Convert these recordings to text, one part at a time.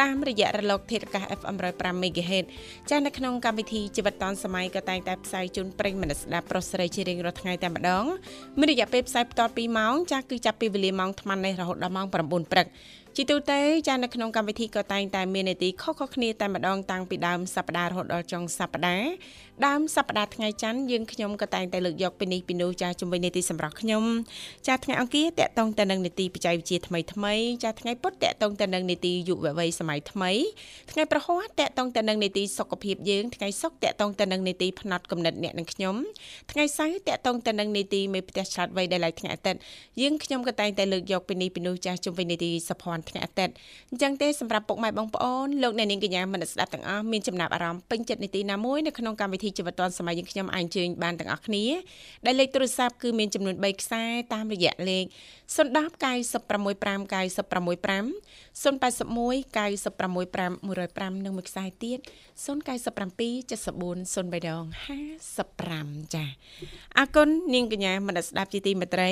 តាមរយៈរលកធាតុអាកាស FM 105 MHz ចាស់នៅក្នុងកម្មវិធីជីវិតឌុនសម័យក៏តែងតែផ្សាយជូនប្រិញ្ញមនស្ដាប់ប្រុសស្រីជារៀងរាល់ថ្ងៃតែម្ដងមានរយៈពេលផ្សាយបន្ត2ម៉ោងចាស់គឺចាប់ពីវេលាម៉ោង8:00នេះរហូតដល់ម៉ោង9:00ព្រឹកជាទូទៅចានៅក្នុងកម្មវិធីក៏តែងតែមាននីតិខុសៗគ្នាតែម្ដងតាំងពីដើមសប្ដាហ៍រហូតដល់ចុងសប្ដាហ៍ដើមសប្ដាហ៍ថ្ងៃច័ន្ទយើងខ្ញុំក៏តែងតែលើកយកពីនេះពីនោះចាជំវិញនីតិសម្រាប់ខ្ញុំចាថ្ងៃអង្គារតកតងទៅនឹងនីតិបច្ចេកវិទ្យាថ្មីថ្មីចាថ្ងៃពុធតកតងទៅនឹងនីតិយុវវ័យសម័យថ្មីថ្ងៃប្រហ័សតកតងទៅនឹងនីតិសុខភាពយើងថ្ងៃសុក្រតកតងទៅនឹងនីតិផ្នែកកំណត់អ្នកនិងខ្ញុំថ្ងៃសៅរ៍តកតងទៅនឹងនីតិមេផ្ទះឆ្លាតវៃដែលឡៃថ្ងៃអាទិត្យយើងខ្ញុំក៏តែងតែលើកយកពីនេះពីនោះចាជំវិញនីតិសភ័នថ្ងៃអាទិត្យអញ្ចឹងទេសម្រាប់ពុកម៉ែបងប្អូនលោកអ្នកនាងកញ្ញាមនស្ដាប់ទាំងអស់មានចំណាប់អារម្មណ៍ពេញចិត្តនីតិណាមួយនៅក្នុងកម្មវិធីជីវិតឌွန်សម័យយើងខ្ញុំអាចអញ្ជើញបានទាំងអស់គ្នាដែលលេខទូរស័ព្ទគឺមានចំនួន3ខ្សែតាមរយៈលេខ010 965 965 081 965 105និងមួយខ្សែទៀត097 74 0355ចាអរគុណនាងកញ្ញាមនស្ដាប់ជាទីមេត្រី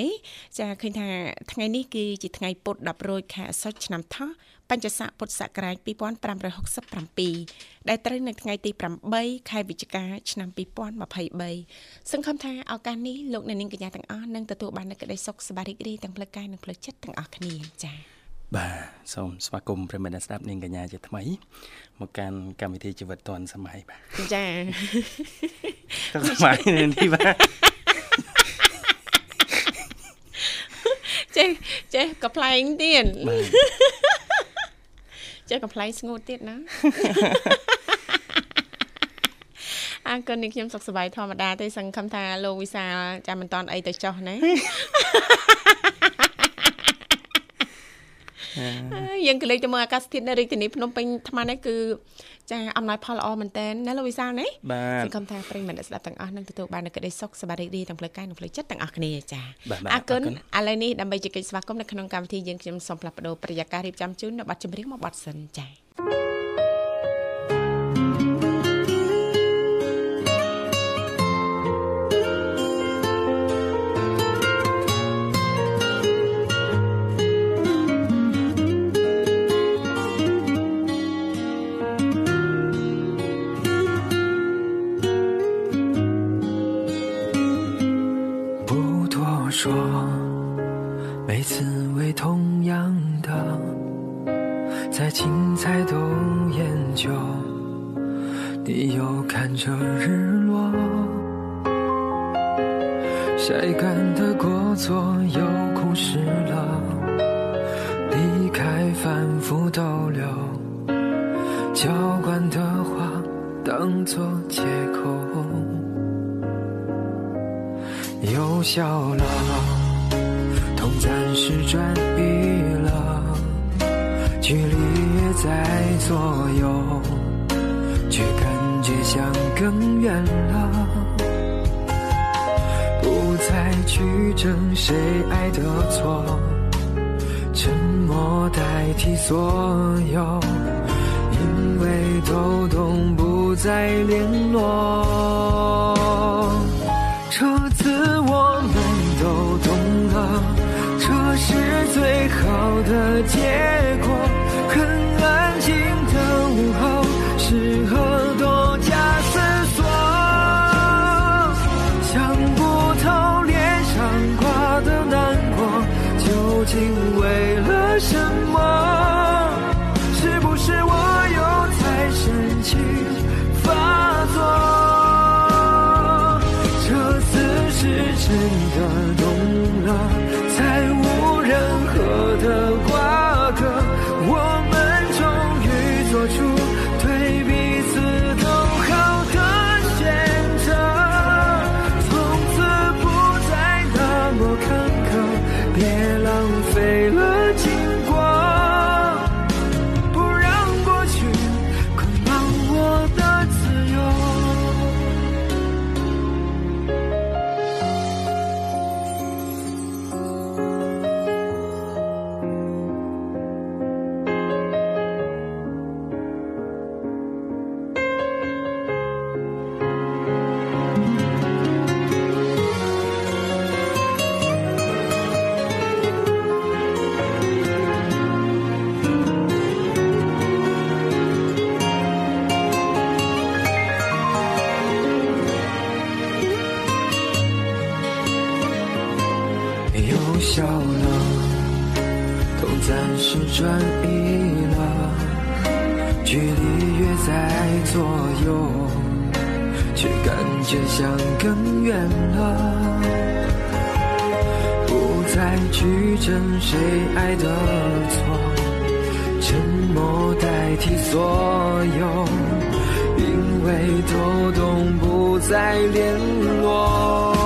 ចាឃើញថាថ្ងៃនេះគឺជាថ្ងៃពុធ10រោចខែអស្សុចឆ្នាំថោះបញ្ញស័កពុទ្ធសករាជ2567ដែលត្រូវនៅថ្ងៃទី8ខែវិច្ឆិកាឆ្នាំ2023សង្ឃឹមថាឱកាសនេះលោកអ្នកនាងកញ្ញាទាំងអស់នឹងទទួលបាននូវក្តីសុខសប្បាយរីករាយទាំងផ្លូវកាយនិងផ្លូវចិត្តទាំងអស់គ្នាចា៎បាទសូមស្វាគមន៍ប្រិមត្តស្ដាប់នាងកញ្ញាជាថ្មី មកកាន់កម្មវិធីជីវិតឌွန်សម័យបាទចាក៏សម័យនេះបាទ ចេះចេះកំ pl ែងទៀតចេះកំ pl ែងស្ងួតទៀតណាអរគុណនេះខ្ញុំសុខសប្បាយធម្មតាទេសង្ឃឹមថាលោកវិសាចាំមិនតន់អីទៅចោះណា យើងក៏លេចទៅមើលអាកាសធាតុនៅរាជធានីភ្នំពេញថ្មនេះគឺចាអំណោយផលល្អមែនតើណាលោកវិសាលណាបាទសង្ឃឹមថាប្រិយមិត្តស្ដាប់ទាំងអស់នឹងទទួលបាននូវក្តីសុខសប្បាយរីករាយទាំងផ្លូវកាយនិងផ្លូវចិត្តទាំងអស់គ្នាចាអរគុណឥឡូវនេះដើម្បីជែកស្វាគមន៍នៅក្នុងកម្មវិធីយើងខ្ញុំសូមផ្លាស់ប្ដូរប្រយាកររៀបចំជូននៅប័ណ្ណចម្រៀងមកប័ណ្ណសិនចា 谁干的过错又哭湿了？离开反复逗留，浇灌的花当作借口，又笑了。痛暂时转移了，距离也在左右，却感觉像更远了。再去争谁爱的错，沉默代替所有，因为都懂不再联络。这次我们都懂了，这是最好的结果。变得懂了，才。去争谁爱的错，沉默代替所有，因为都懂不再联络。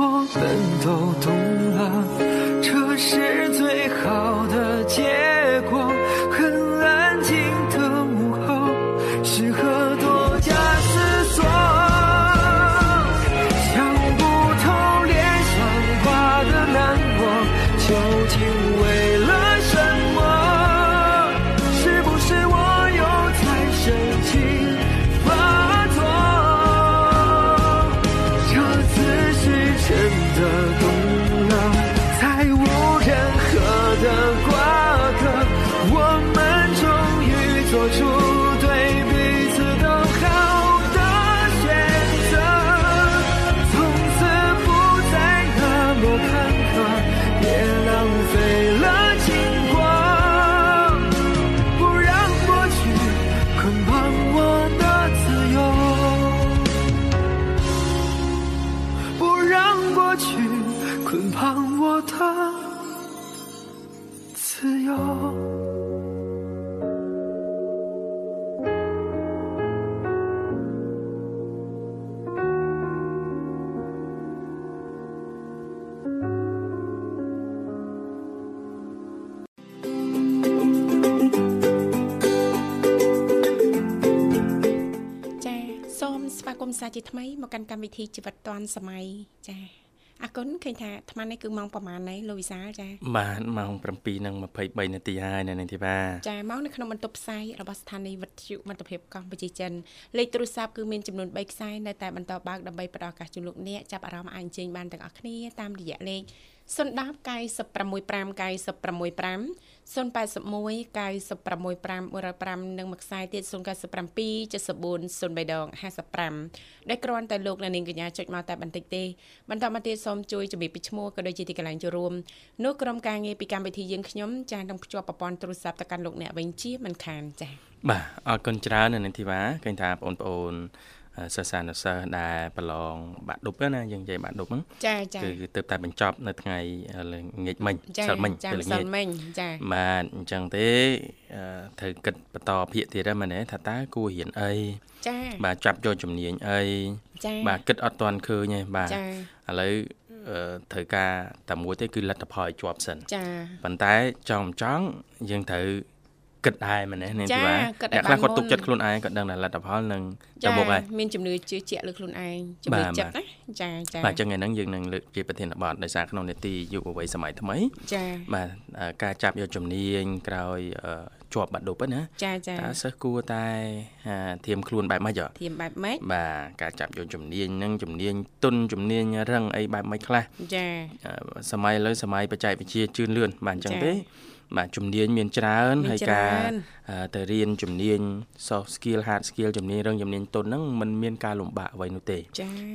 我们都懂了这是最好 ជាថ្មីមកកាន់កម្មវិធីជីវិតឌွန်សម័យចាអរគុណឃើញថាអាត្មានេះគឺម៉ោងប្រហែលណែលោកវិសាលចាបាទម៉ោង7:23នាទីហើយនៅនេះទីបាចាម៉ោងនៅក្នុងបន្ទប់ផ្សាយរបស់ស្ថានីយ៍វិទ្យុមិត្តភាពកម្ពុជាចិនលេខទូរស័ព្ទគឺមានចំនួន3ខ្សែនៅតែបន្តបើកដើម្បីផ្ដល់ឱកាសជូនលោកអ្នកចាប់អារម្មណ៍អាចអញ្ជើញបានទាំងអស់គ្នាតាមរយៈលេខ010 965 965 081 965 105និងមួយខ្សែទៀត097 74 03ដង55ដែលគ្រាន់តែលោកអ្នកនាងកញ្ញាចុចមកតែបន្តិចទេបន្តមកទៀតសូមជួយជំរាបពីឈ្មោះក៏ដូចជាទីកន្លែងចូលរួមនោះក្រុមការងារពីកម្មវិធីយើងខ្ញុំចាស់នឹងភ្ជាប់ប្រព័ន្ធទូរស័ព្ទទៅកាន់លោកអ្នកវិញជាមិនខានចា៎បាទអរគុណច្រើននៅនាងធីវ៉ាឃើញថាបងប្អូន សិស្សានុសិស្សដែលប្រឡងបាក់ឌុបណាយើងនិយាយបាក់ឌុបហ្នឹងចាចាគឺទើបតែបញ្ចប់នៅថ្ងៃល្ងាចមិញសិលមិញពេលល្ងាចមិញចាបាទអញ្ចឹងទេត្រូវគិតបន្តភាគទៀតហ្នឹងមែនទេថាតើគួររៀនអីចាបាទចាប់យកជំនាញអីចាបាទគិតអត់ទាន់ឃើញទេបាទឥឡូវត្រូវការតែមួយទេគឺលទ្ធផលឲ្យជាប់សិនចាប៉ុន្តែចង់ចង់យើងត្រូវ គិតដែរមែនទេនាងធីវ៉ាអ្នកខ្លះគាត់ទុកចិត្តខ្លួនឯងគាត់ដឹងថាលទ្ធផលនឹងទៅមុខហើយមានជំនឿជឿជាក់លើខ្លួនឯងជំនឿចិត្តណាចាចាបាទចឹងថ្ងៃហ្នឹងយើងនឹងលើកជាប្រធានបទដោយសារក្នុងនេតិយុវវ័យសម័យថ្មីចាបាទការចាប់យកជំនាញក្រោយជាប់បាត់ដប់ណាចាចាតើសិស្សគួរតែធៀមខ្លួនបែបម៉េចធៀមបែបម៉េចបាទការចាប់យកជំនាញហ្នឹងជំនាញទុនជំនាញរឹងអីបែបម៉េចខ្លះចាសម័យលើសម័យបច្ចេកវិទ្យាជឿនលឿនបាទអញ្ចឹងទេ បាទជំនាញមានច្រើនហើយការទៅរៀនជំនាញ soft skill hard skill ជំនាញរឹងជំនាញទន់ហ្នឹងมันមានការលំបាកអ្វីនោះទេ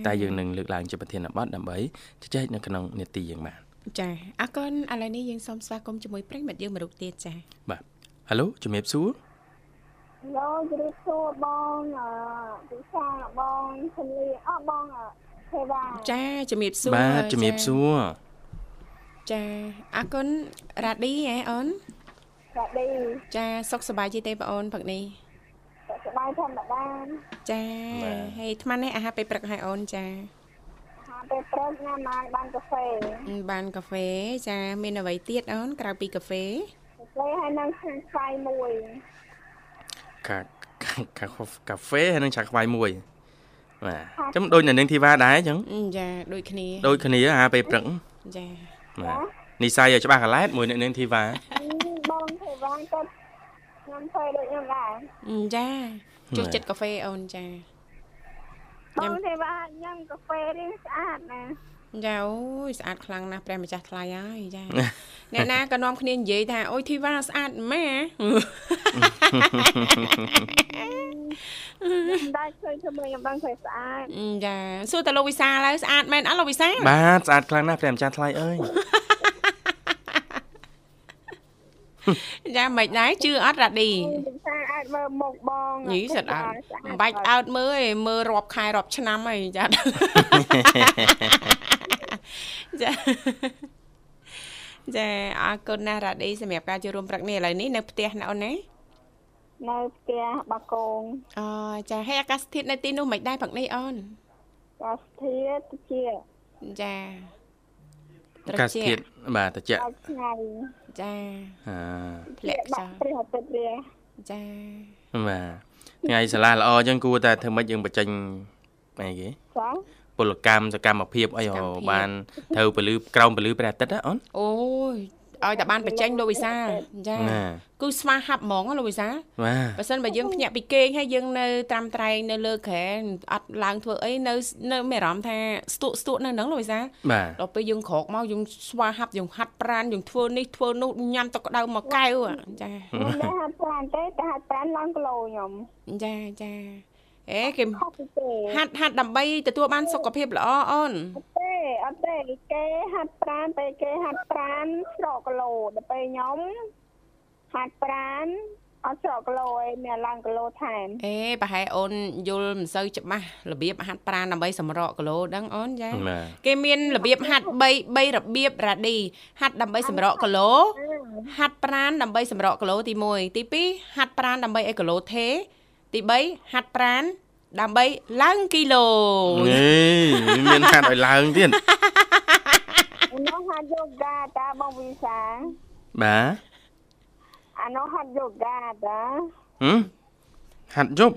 តែយើងនឹងលើកឡើងជាប្រធានបទដើម្បីជជែកនៅក្នុងនេតិយើងបាទចាអរគុណឥឡូវនេះយើងសូមស្វាគមន៍ជាមួយប្រិមិត្តយើងមរុកទៀតចាបាទ Halo ជំរាបសួរ Halo ជំរាបសួរបងអឺពិសាបងឈលីអស់បងទេវ៉ាចាជំរាបសួរបាទជំរាបសួរ ចាអរគុណរ៉ាឌីហ៎អូនរ៉ាឌីចាសុខសប្បាយទេទេបងអូនព្រឹកនេះសុខសប្បាយធម្មតាចាហើយអាត្មានេះអាហារពេលព្រឹកឲ្យអូនចាហាពេលព្រឹកញ៉ាំបានបានកាហ្វេបានកាហ្វេចាមានអ្វីទៀតអូនក្រៅពីកាហ្វេកាហ្វេហើយនឹងឆាខ្វៃមួយកាកាកាហ្វេហើយនឹងឆាខ្វៃមួយបាទចឹងដូចនៅនឹងធីវ៉ាដែរចឹងចាដូចគ្នាដូចគ្នាអាហារពេលព្រឹកចាបាទ និស័យឲ្យច្បាស់កន្លែតមួយនៅនឹងធីវ៉ាបងទេវ៉ាគាត់ញ៉ាំធ្វើដូចខ្ញុំដែរចាចូលចិត្តកាហ្វេអូនចាបងទេវ៉ាញ៉ាំកាហ្វេរៀងស្អាតណា ចាអូយស្អាតខ្លាំងណាស់ព្រះម្ចាស់ថ្លៃហើយចាអ្នកណាក៏នាំគ្នានិយាយថាអូយធីវ៉ាស្អាតម៉ែខ្ញុំដែរឃើញធ្វើមើលខ្ញុំដឹងឃើញស្អាតចាសួរតើលោកវិសាលហើយស្អាតមែនអត់លោកវិសាលបាទស្អាតខ្លាំងណាស់ព្រះម្ចាស់ថ្លៃអើយចាមិនដែរជឿអត់រ៉ាឌីខ្ញុំថាអាចមើលមុខបងញីសិតអត់មិនបាច់អើតមើលឯងមើលរាប់ខែរាប់ឆ្នាំហើយចា ចាចាអរគុណណាស់រ៉ាឌីសម្រាប់ការចូលរួមព្រឹកនេះឥឡូវនេះនៅផ្ទះណាអូនណានៅផ្ទះបាកងអូចាហើយអាកាសធាតុនៅទីនោះមិនដែរព្រឹកនេះអូនកាសធាតុជាចាត្រកាសជាធាតុបាទតិចអត់ថ្ងៃចាអាធ្លាក់ខ្យបាល់ក់ព្រះអាទិត្យវាចាបាទថ្ងៃសាលាល្អចឹងគួរតែធ្វើម៉េចយើងបញ្ចេញអីគេចា ពលកម្មសកម្មភាពអីហ៎បានត្រូវពលឺក្រោមពលឺព្រះអាទិត្យណាអូនអូយឲ្យតែបានបញ្ចេញលោកវិសាលចាណាគឺស្វាហាប់ហ្មងណាលោកវិសាលបាទបើសិនបើយើងភ្ញាក់ពីគេងហើយយើងនៅត្រាំត្រែងនៅលើក្រែអត់ឡើងធ្វើអីនៅនៅមានអារម្មណ៍ថាស្ទក់ស្ទក់នៅហ្នឹងលោកវិសាលបាទដល់ពេលយើងក្រោកមកយើងស្វាហាប់យើងហាត់ប្រានយើងធ្វើនេះធ្វើនោះញ៉ាំទឹកក្តៅមកកែវអាចាខ្ញុំដែរហាត់ប្រានទេតែហាត់ប្រានឡើងគីឡូខ្ញុំចាចា អេគេខុសពីទេហាត់ហាត់ដើម្បីទទួលបានសុខភាពល្អអូនអត់ទេអត់ទេគេហាត់ប្រានពេលគេហាត់ប្រានស្រកគីឡូដល់ពេលខ្ញុំហាត់ប្រានអត់ស្រកគីឡូឯងមានឡើងគីឡូថែមអេប្រហែលអូនយល់មិនសូវច្បាស់របៀបហាត់ប្រាណដើម្បីសម្រកគីឡូដឹងអូនចាបាទគេមានរបៀបហាត់3 3របៀបរ៉ាឌីហាត់ដើម្បីសម្រកគីឡូហាត់ប្រាណដើម្បីសម្រកគីឡូទី1ទី2ហាត់ប្រាណដើម្បីឲ្យគីឡូថេ ទី3ហាត់ប្រាណដើម្បីឡើងគីឡូនេះមានហាត់ឲ្យឡើងទៀតអានោះហាត់យូហ្គាតាបងវិសាបាទអានោះហាត់យូហ្គាតាហឹមហាត់យប់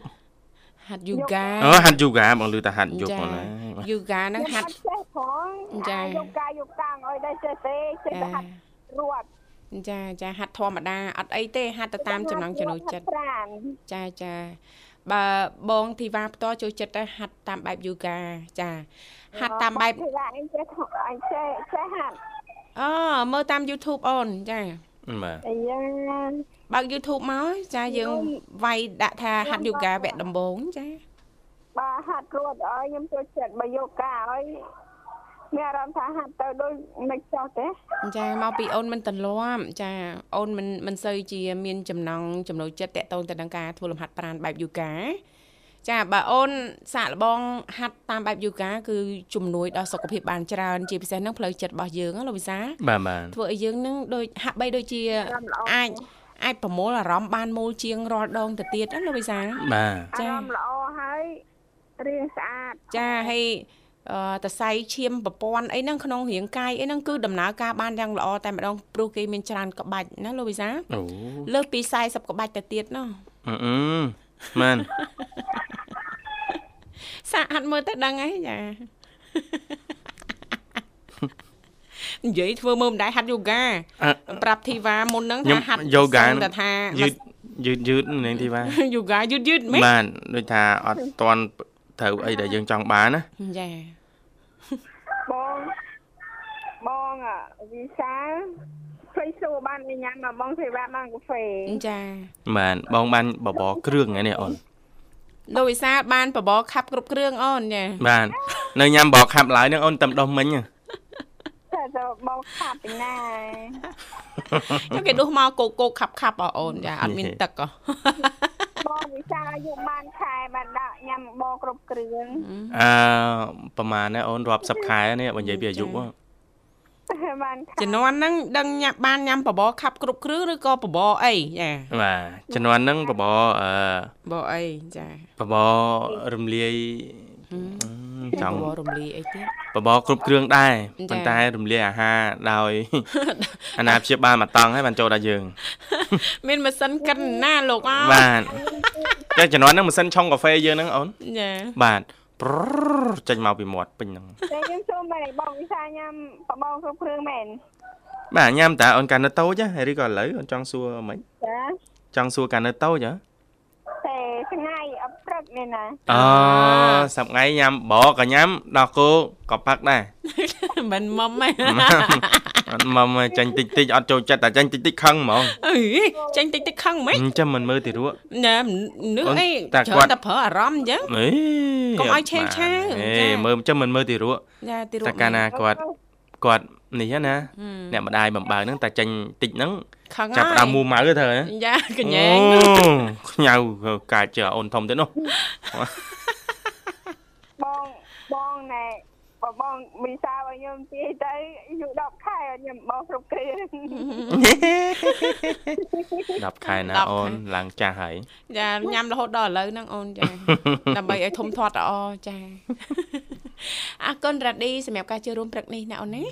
ហាត់យូហ្គាអូហាត់យូហ្គាបងលឺថាហាត់យប់ហ្នឹងណាយូហ្គាហ្នឹងហាត់ចេះផងចាអាយូហ្គាយូហ្គាអើយដែរចេះទេចេះតែហាត់រត់ ចាចាហាត់ធម្មតាអត់អីទេហាត់ទៅតាមចំណង់ចំណូលចិត្តហាត់ប្រានចាចាបើបងធីវ៉ាផ្ទាល់ចូលចិត្តទៅហាត់តាមបែបយូហ្គាចាហាត់តាមបែបគឺថាអញចេះអញចេះចេះហាត់អូមើលតាម YouTube អូនចាបាទអាយ៉ាបើក YouTube មកចាយើងវាយដាក់ថាហាត់យូហ្គាវគ្គដំបូងចាបើហាត់រត់អើយខ្ញុំចូលចិត្តបើយូហ្គាអើយ មានអារម្មណ៍ថាហាត់ទៅដូចមិនចោះទេចាមកពីអូនមិនទន្លាប់ចាអូនមិនមិនសូវជាមានចំណង់ចំណូលចិត្តតកតងទៅនឹងការធ្វើលំហាត់ប្រាណបែបយូហ្គាចាបើអូនសាកល្បងហាត់តាមបែបយូហ្គាគឺជំនួយដល់សុខភាពបានច្រើនជាពិសេសនឹងផ្លូវចិត្តរបស់យើងណាលោកវិសាបាទបាទធ្វើឲ្យយើងនឹងដូចហាក់បីដូចជាអារម្មណ៍ល្អអាចអាចប្រមូលអារម្មណ៍បានមូលជាងរាល់ដងទៅទៀតណាលោកវិសាបាទអារម្មណ៍ល្អហើយរៀងស្អាតចាហើយអឺ តសៃឈាមប្រព័ន្ធអីហ្នឹងក្នុងរាងកាយអីហ្នឹងគឺដំណើរការបានយ៉ាងល្អតែម្ដងព្រោះគេមានច្រើនក្បាច់ណាលោកវិសាអូលើសពី40ក្បាច់ទៅទៀតណោះអឺអឺមែនសាកហាត់មើលទៅដឹងហើយចានិយាយធ្វើមើលមិនដែរហាត់យូហ្គាអ่ะប្រាប់ធីវ៉ាមុនហ្នឹងខ្ញុំថាហាត់យូហ្គាសឹងតែថាយឺតយឺតយឺតនឹងទីបាទយូហ្គាយឺតយឺតមែនបាទដូចថាអត់តន់ត្រូវអីដែលយើងចង់បានណាចា បងបងអាវិសាឃើញសួរបានញ៉ាំមកបងទេវ៉ាបានកាហ្វេចាបាទបងបានបបរគ្រឿងហ្នឹងនេះអូនលោកវិសាលបានបបរខាប់គ្រប់គ្រឿងអូនចាបាទនៅញ៉ាំបបរខាប់ឡើយហ្នឹងអូនតែម្ដុះមិញហ៎តែទៅបងខាប់ពីណាចុះគេដួសមកកោកកោកខាប់ខាប់អអូនចាអត់មានទឹកហ៎ បងវិសាអាយុបានខែបានដាក់ញ៉ាំបបរគ្រប់គ្រឿងអឺប្រហែលណាអូនរាប់សិបខែនេះបើនិយាយពីអាយុហ៎បានខាជំនាន់ហ្នឹងដឹងញ៉ាំបានញ៉ាំបបរខាប់គ្រប់គ្រឿងឬក៏បបរអីចាបាទជំនាន់ហ្នឹងបបរអឺបបរអីចាបបររំលាយ ចង់បបររំលាយអីទៀតបបរគ្រប់គ្រឿងដែរចា៎ប៉ុន្តែរំលាយអាហារដោយអាណាព្យាបាលមកតង់ហើយបានចូលដល់យើង មានម៉ាស៊ីនកិនណាលោកអើបាទតែជំនាន់ហ្នឹងម៉ាស៊ីនឆុងកាហ្វេយើងហ្នឹងអូនចាបាទប្ររចេញមកពីមាត់ពេញហ្នឹងតែខ្ញុំសូមបែរបងវិសាញ៉ាំបបរគ្រប់គ្រឿងមែនបាទញ៉ាំតាអូនកាលនៅតូចហ៎ឬក៏ឥឡូវអូនចង់សួរមិនចាចង់សួរកាលនៅតូចហ៎តែថ្ងៃ អត់ព្រឹកនេះណាអូសប្ងៃញ៉ាំបកក៏ញ៉ាំដល់គោក៏ផឹកដែរមិនមុំទេអត់មកចាញ់តិចតិចអត់ចូលចិត្តតែចាញ់តិចតិចខឹងហ្មងអីចាញ់តិចតិចខឹងហ្មងអញ្ចឹងមិនមើលទីរក់ណែនឹកអូនអីតែច្រើគាត់នតែប្រើអារម្មណ៍អញ្ចឹងអេកុំឲ្យឆេងឆាវអេចា៎មើលអញ្ចឹងមិនមើលទីរក់ចាទីរូបតែកាលណាគាត់គាត់ នេះណាហឹមអ្នកម្ដាយបំបើហ្នឹងតែចាញ់តិចហ្នឹងខឹងចាប់ផ្ដើមមូម៉ៅទៅត្រូវណាយ៉ាកញ្ញែងអូខ្ញៅកាចជើអូនធំទៅនោះបងបងណែបបងវិសាឲ្យខ្ញុំទីទៅយូរ10ខែឲ្យខ្ញុំបោគ្រប់គ្រឿង10ខែណាអូនឡើងចាស់ហើយចាញ៉ាំរហូតដល់ឥឡូវហ្នឹងអូនចាដើម្បីឲ្យធំធាត់ល្អចាអរគុណរ៉ាឌីសម្រាប់ការចូលរួមព្រឹកនេះណាអូនណា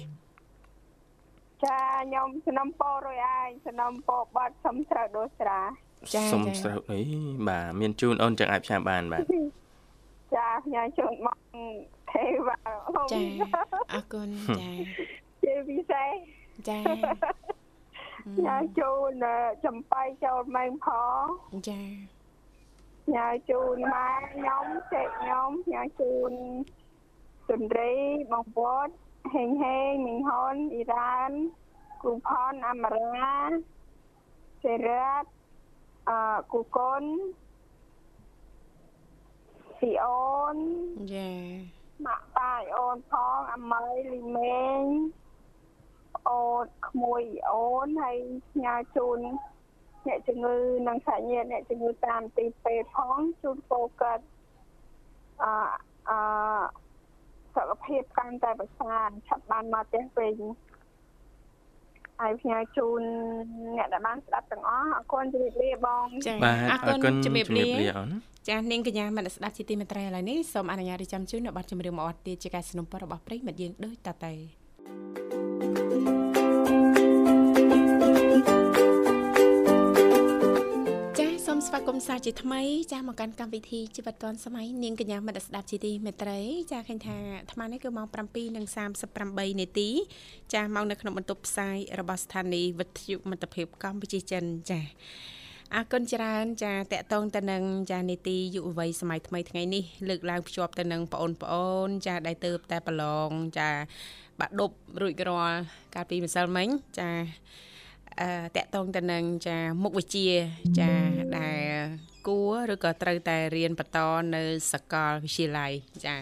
ចាខ្ញុំសំណពររួយហើយសំណពរបាត់សំត្រូវដូស្រាចាសុំចាស្រូវអីបាទមានជូនអូនចឹងអាចផ្សាយបានបាទចាផ្ញើជូនមកទេវ៉ាចាអរគុណចាជាពិសេសចាផ្ញើជូនចំបៃចូលម៉ែងផងចាផ្ញើជូនម៉ែខ្ញុំចេកខ្ញុំផ្ញើជូនជន្ទ្រីបងវត្ត ហេងហេងមីងហ៊ុនអ៊ីរ៉ានគ្រូផនអមរាសេរ៉ាតអឺគូកុនពីអូនចាម៉ាក់ប៉ាយអូនផងអម័យលីមេងអូនក្មួយអូនហើយផ្ញើជូនអ្នកជំងឺនិងសាច់ញាតិអ្នកជំងឺតាមទីពេទ្យផងជូនពោកាត់អឺអឺ សុខភាពកាន់តែប្រសើរឆាប់បានមកផ្ទះវិញហើយផ្ញើជូនអ្នកដែលបានស្ដាប់ទាំងអស់អរគុណជម្រាបលាបង ចា បាទ អរគុណជំរាបលា អូន ចានាងកញ្ញាមនស្ដាប់ជាទីមេត្រីឥឡូវនេះសូមអនុញ្ញាតរៀបចំជូននៅប័ណ្ណចម្រៀងមួយអត់ទៀតជាការสนับสนุนរបស់ប្រិយមិត្តយើងដូចតទៅចា មស្វាគមន៍សាជាថ្មីចាមកកាន់កម្មវិធីជីវិតឌွန်សម័យនាងកញ្ញាមនស្ដាប់ជាទីមេត្រីចាឃើញថាអាត្មានេះគឺម៉ោង7:38នាទីចាមកនៅក្នុងបន្ទប់ផ្សាយរបស់ស្ថានីយ៍វិទ្យុមិត្តភាពកម្ពុជាចិនចាអរគុណច្រើនចាតកតងទៅនឹងចានីតិយុវវ័យសម័យថ្មីថ្ងៃនេះលើកឡើងភ្ជាប់ទៅនឹងបងអូនបងអូន ចាដែលទៅតែប្រឡងចាបាក់ដប់រួចរាល់កាលពីម្សិលមិញចាអឺ តកតងទៅនឹងចាមុខវិជ្ជាចាដែលគួរឬក៏ត្រូវតែរៀនបន្តនៅសាកលវិទ្យាល័យចា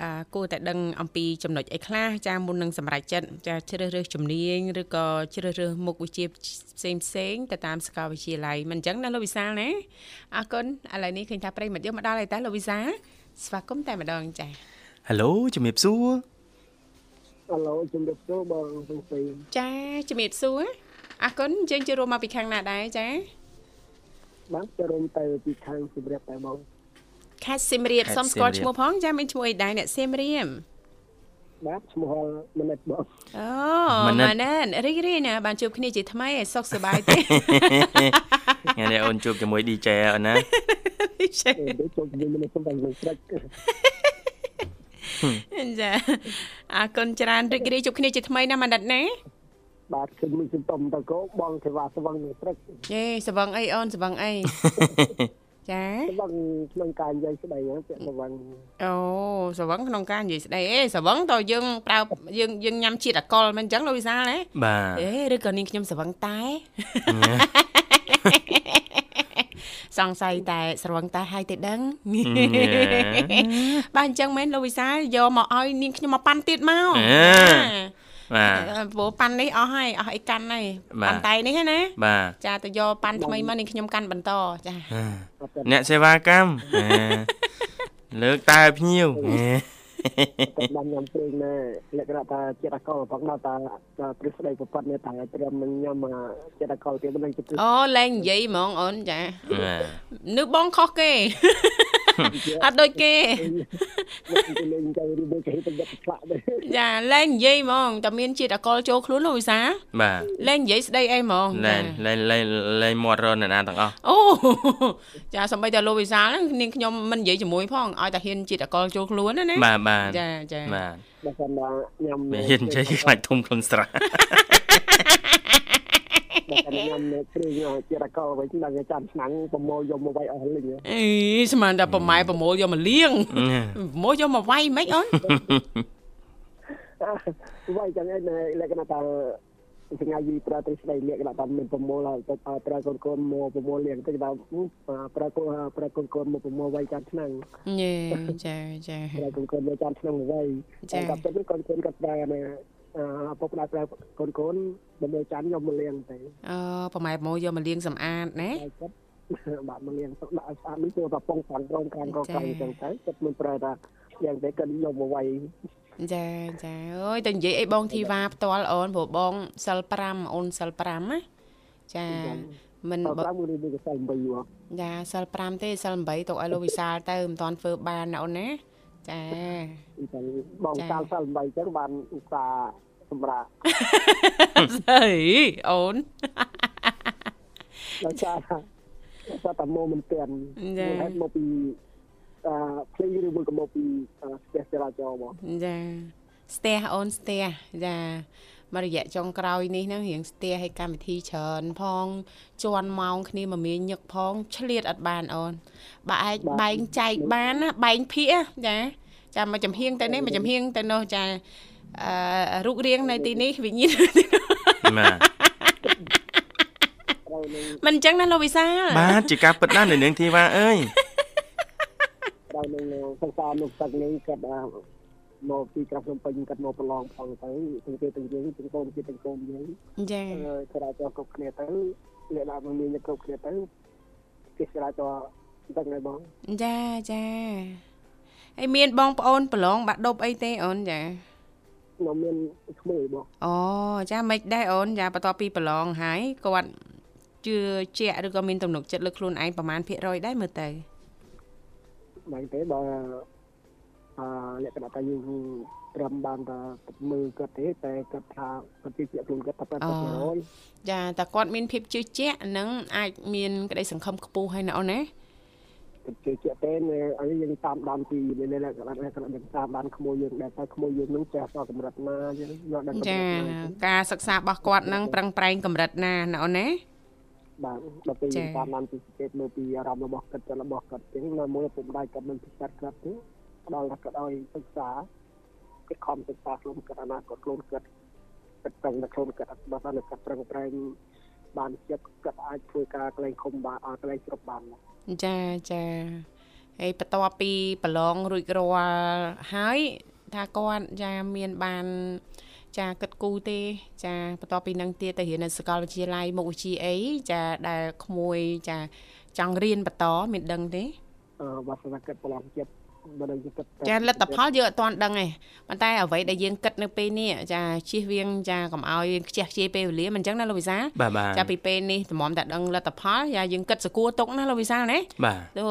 អឺគួរតែដឹងអំពីចំណុចអីខ្លះចាមុននឹងសម្រេចចិត្តចាជ្រើសរើសជំនាញឬក៏ជ្រើសរើសមុខវិជ្ជាផ្សេងផ្សេងៗទៅតាមសាកលវិទ្យាល័យមិនអញ្ចឹងណាលោកវិសាលណាអរគុណឥឡូវនេះឃើញថាប្រិយមិត្តយើងមកដល់ហើយតើលោកវិសាលស្វាគមន៍តែម្ដងចាហេឡូជំរាបសួរហៅឡូជំរាបសួរបងទាំងពីរចាជំរាបសួរ អរគុណយើងចូលរួមមកពីខាងណាដែរចាបាទចូលរួមទៅពីខាងជំរាបតែបងខេត្តសៀមរាបសូមស្គាល់ឈ្មោះផងចាមានឈ្មោះអីដែរអ្នកសៀមរាបបាទឈ្មោះមនិតបងអូម៉ាណែនរីករាយណាស់បានជួបគ្នាជាថ្មីឲ្យសុខសប្បាយទេថ្ងៃនេះអូនជួបជាមួយ DJ អូនណាអឺដូចចូលជាមួយមនិតខ្ញុំតែនឹងស្រេចចាអរគុណច្រើនរីករាយជួបគ្នាជាថ្មីណាស់ម៉ាណែតណា បាទគឺមានជំតុំតកោបងទេវ៉ាស្វឹងនឹងស្រេចយេសវឹងអីអូនសវឹងអីចាស្វឹងក្នុងការនិយាយស្ដីហ្នឹងពាក់ស្វឹងអូសវឹងក្នុងការនិយាយស្ដីអេសវឹងតើយើងប្រើយើងយើងញ៉ាំជាតិអកុលមិនអញ្ចឹងលោកវិសាលណាបាទអេឬក៏នាងខ្ញុំសវឹងតែសង្ស័យតែស្រវឹងតែឲ្យតែដឹងបាទអញ្ចឹងមែនលោកវិសាលយកមកឲ្យនាងខ្ញុំមកប៉ាន់ទៀតមក បាទព្រោះប៉ាន់នេះអស់ហើយអស់អីកាន់ហើយបាទប៉ាន់តែនេះណាបាទចាទៅយកប៉ាន់ថ្មីមកនាងខ្ញុំកាន់បន្តចាអត់ទេអ្នកសេវាកម្មហេលើកតើភ្ញៀវហេតែបានញ៉ាំព្រេងណែលក្ខណៈថាចិត្តអកលផងដល់តាទ្រឹស្ដីប្រពន្ធនេះតែត្រឹមនឹងញ៉ាំចិត្តអកលទៀតមិនចិត្តអូលែងនិយាយហ្មងអូនចានឹកបងខុសគេ អត់ដូចគេលេងទៅឬដូចគេទៅដឹកផ្លាក់ដែរចាលែងនិយាយហ្មងតែមានជាតិអកលចូលខ្លួនលោកវិសាបាទលែងនិយាយស្ដីអីហ្មងលែងលែងលែងលែងមាត់រនណាទាំងអស់អូចាសម្បីតែលោកវិសាហ្នឹងនាងខ្ញុំមិននិយាយជាមួយផងឲ្យតែហ៊ានជាតិអកលចូលខ្លួនណាណាបាទបាទចាចាបាទបើសិនណាញ៉ាំមានហ៊ាននិយាយខ្លាចធំខ្លួនស្រះ តែញ៉ាំគ្រឿងជាតិកលវិញដល់ចាំឆ្នាំងប្រមូលយកមកវាយអស់លីងអីស្មានតែប្រម៉ែប្រមូលយកមកលៀងប្រមូលយកមកវាយមិនអូនវាយចឹងឯងលក្ខណៈថាសញ្ញាយីប្រើទ្រឹស្ដីលក្ខណៈថាមានប្រមូលទៅប្រើកូនកូនមកប្រមូលលៀងទៅដល់ប្រើកូនប្រើកូនកូនមកប្រមូលវាយចាំឆ្នាំងយេចាចាប្រើកូនកូនមកចាំឆ្នាំងវាយតែដល់ពេលកូនកូនគាត់ប្រើ អពុកដាក់ប្រើកូនកូនបើមើលចាំយកមកលាងទៅអឺប្រម៉ែម៉ូយកមកលាងសម្អាតណាបាក់មកលាងទឹកដាក់ឲ្យស្អាតនេះចូលតែប៉ុងខាងក្រោមខាងកកអញ្ចឹងទៅគាត់មិនប្រើថាយ៉ាងតែគាត់យកមកវាយចាចាអើយតែនិយាយអីបងធីវ៉ាផ្ទាល់អូនព្រោះបងសិល5អូនសិល5ណាចាមិនបើ5មួយនេះសិល8ហ៎ចាសិល5ទេសិល8ទុកឲ្យលោកវិសាលទៅមិនតាន់ធ្វើបានណាអូនណា ចាអញ្ចឹងបងសាលសាល8ចឹងបានឧស្សាហ៍សម្រាប់ស្អីអូនដល់ចាគាត់តែមកមិនទាន់ហេតុមកពីអឺភ្លេងឬមួយក៏មកពីស្ទះចរាចរណ៍មកចាស្ទះអូនស្ទះចាមករយៈចុងក្រោយនេះហ្នឹងរៀងស្ទះឲ្យកម្មវិធីច្រើនផងជន់ម៉ោងគ្នាមមាញឹកផងឆ្លៀតអត់បានអូនបើឯងបែងចែកបានណាបែងភាកចា ចាមកចំហៀងទៅនេះមកចំហៀងទៅនោះចាអឺរូបរាងនៅទីនេះវិញ្ញាណបាទមិនអញ្ចឹងណាលោកវិសាលបាទជាការពិតណាស់នៅនាងធីវ៉ាអើយដល់នឹងសង្សារនោះទឹកនេះគាត់មកពីក្រៅភ្នំពេញគាត់មកប្រឡងផងទៅទាំងគេទាំងយើងទាំងកូនគេទាំងកូនយើងចាចរាចរគ្រប់គ្នាទៅអ្នកណាមិនមានគ្រប់គ្នាទៅគេចរាចរទឹកហើយបងចាចា ហើយមានបងប្អូនប្រឡងបាក់ដប់អីទេអូនចាខ្ញុំមានក្មេងបងអូចាមិនដែរអូនចាបន្ទាប់ពីប្រឡងហើយគាត់ជឿជាក់ឬក៏មានទំនុកចិត្តលើខ្លួនឯងប្រហែលភាគរយដែរមើលទៅមិនទេបើអឺលក្ខណៈថាយើងត្រឹមបានតែមើលគាត់ទេតែគាត់ថាគាត់ជឿជាក់ខ្លួនគាត់ថា80%ចាតែគាត់មានភាពជឿជាក់និងអាចមានក្តីសង្ឃឹមខ្ពស់ហើយណាអូនណា ជឿជាក់ទេអានេះយើងតាមដានពីនៅលក្ខណៈលក្ខណៈយើងតាមដានក្មួយយើងដែរតែក្មួយយើងនឹងចេះដល់កម្រិតណាយើងយកដល់ចាការសិក្សារបស់គាត់នឹងប្រឹងប្រែងកម្រិតណាណាអូនណាបាទដល់ពេលយើងតាមដានពីសេចក្ដីមើលពីអារម្មណ៍របស់គាត់ចិត្តរបស់គាត់ចឹងនៅមួយពុកម្ដាយគាត់មិនពិចារណាគាត់ទេផ្ដល់គាត់ឲ្យសិក្សាគាត់ខំសិក្សាខ្លួនគាត់អនាគតខ្លួនគាត់គាត់ប្រឹងតែខ្លួនគាត់អត់បើថាគាត់ប្រឹងប្រែងបានចិត្តគាត់អាចធ្វើការកលែងឃុំបានអត់កលែងគ្រប់បាន ចាចាហើយបន្ទាប់ពីប្រឡងរួចរាល់ហើយថាគាត់ចាមានបានចាគិតគូទេ ចាបន្ទាប់ពីនឹងទៀតទៅរៀននៅសាកលវិទ្យាល័យមុខវិជ្ជាអីចាដែលក្មួយចាចង់រៀនបន្តមានដឹងទេអឺបើសិនគិតប្រឡងចិត្ត បើដឹងគិតចាលទ្ធផលយើងអត់ទាន់ដឹងទេប៉ុន្តែអ្វីដែលយើងគិតនៅពេលនេះចាជៀសវាងចាកុំឲ្យខ្ជះខ្ជាយពេលវេលាមិនអញ្ចឹងណាលោកវិសាចាពីពេលនេះតម្រាំតែដឹងលទ្ធផលយ៉ាយើងគិតសគួរទុកណាលោកវិសាណាទៅ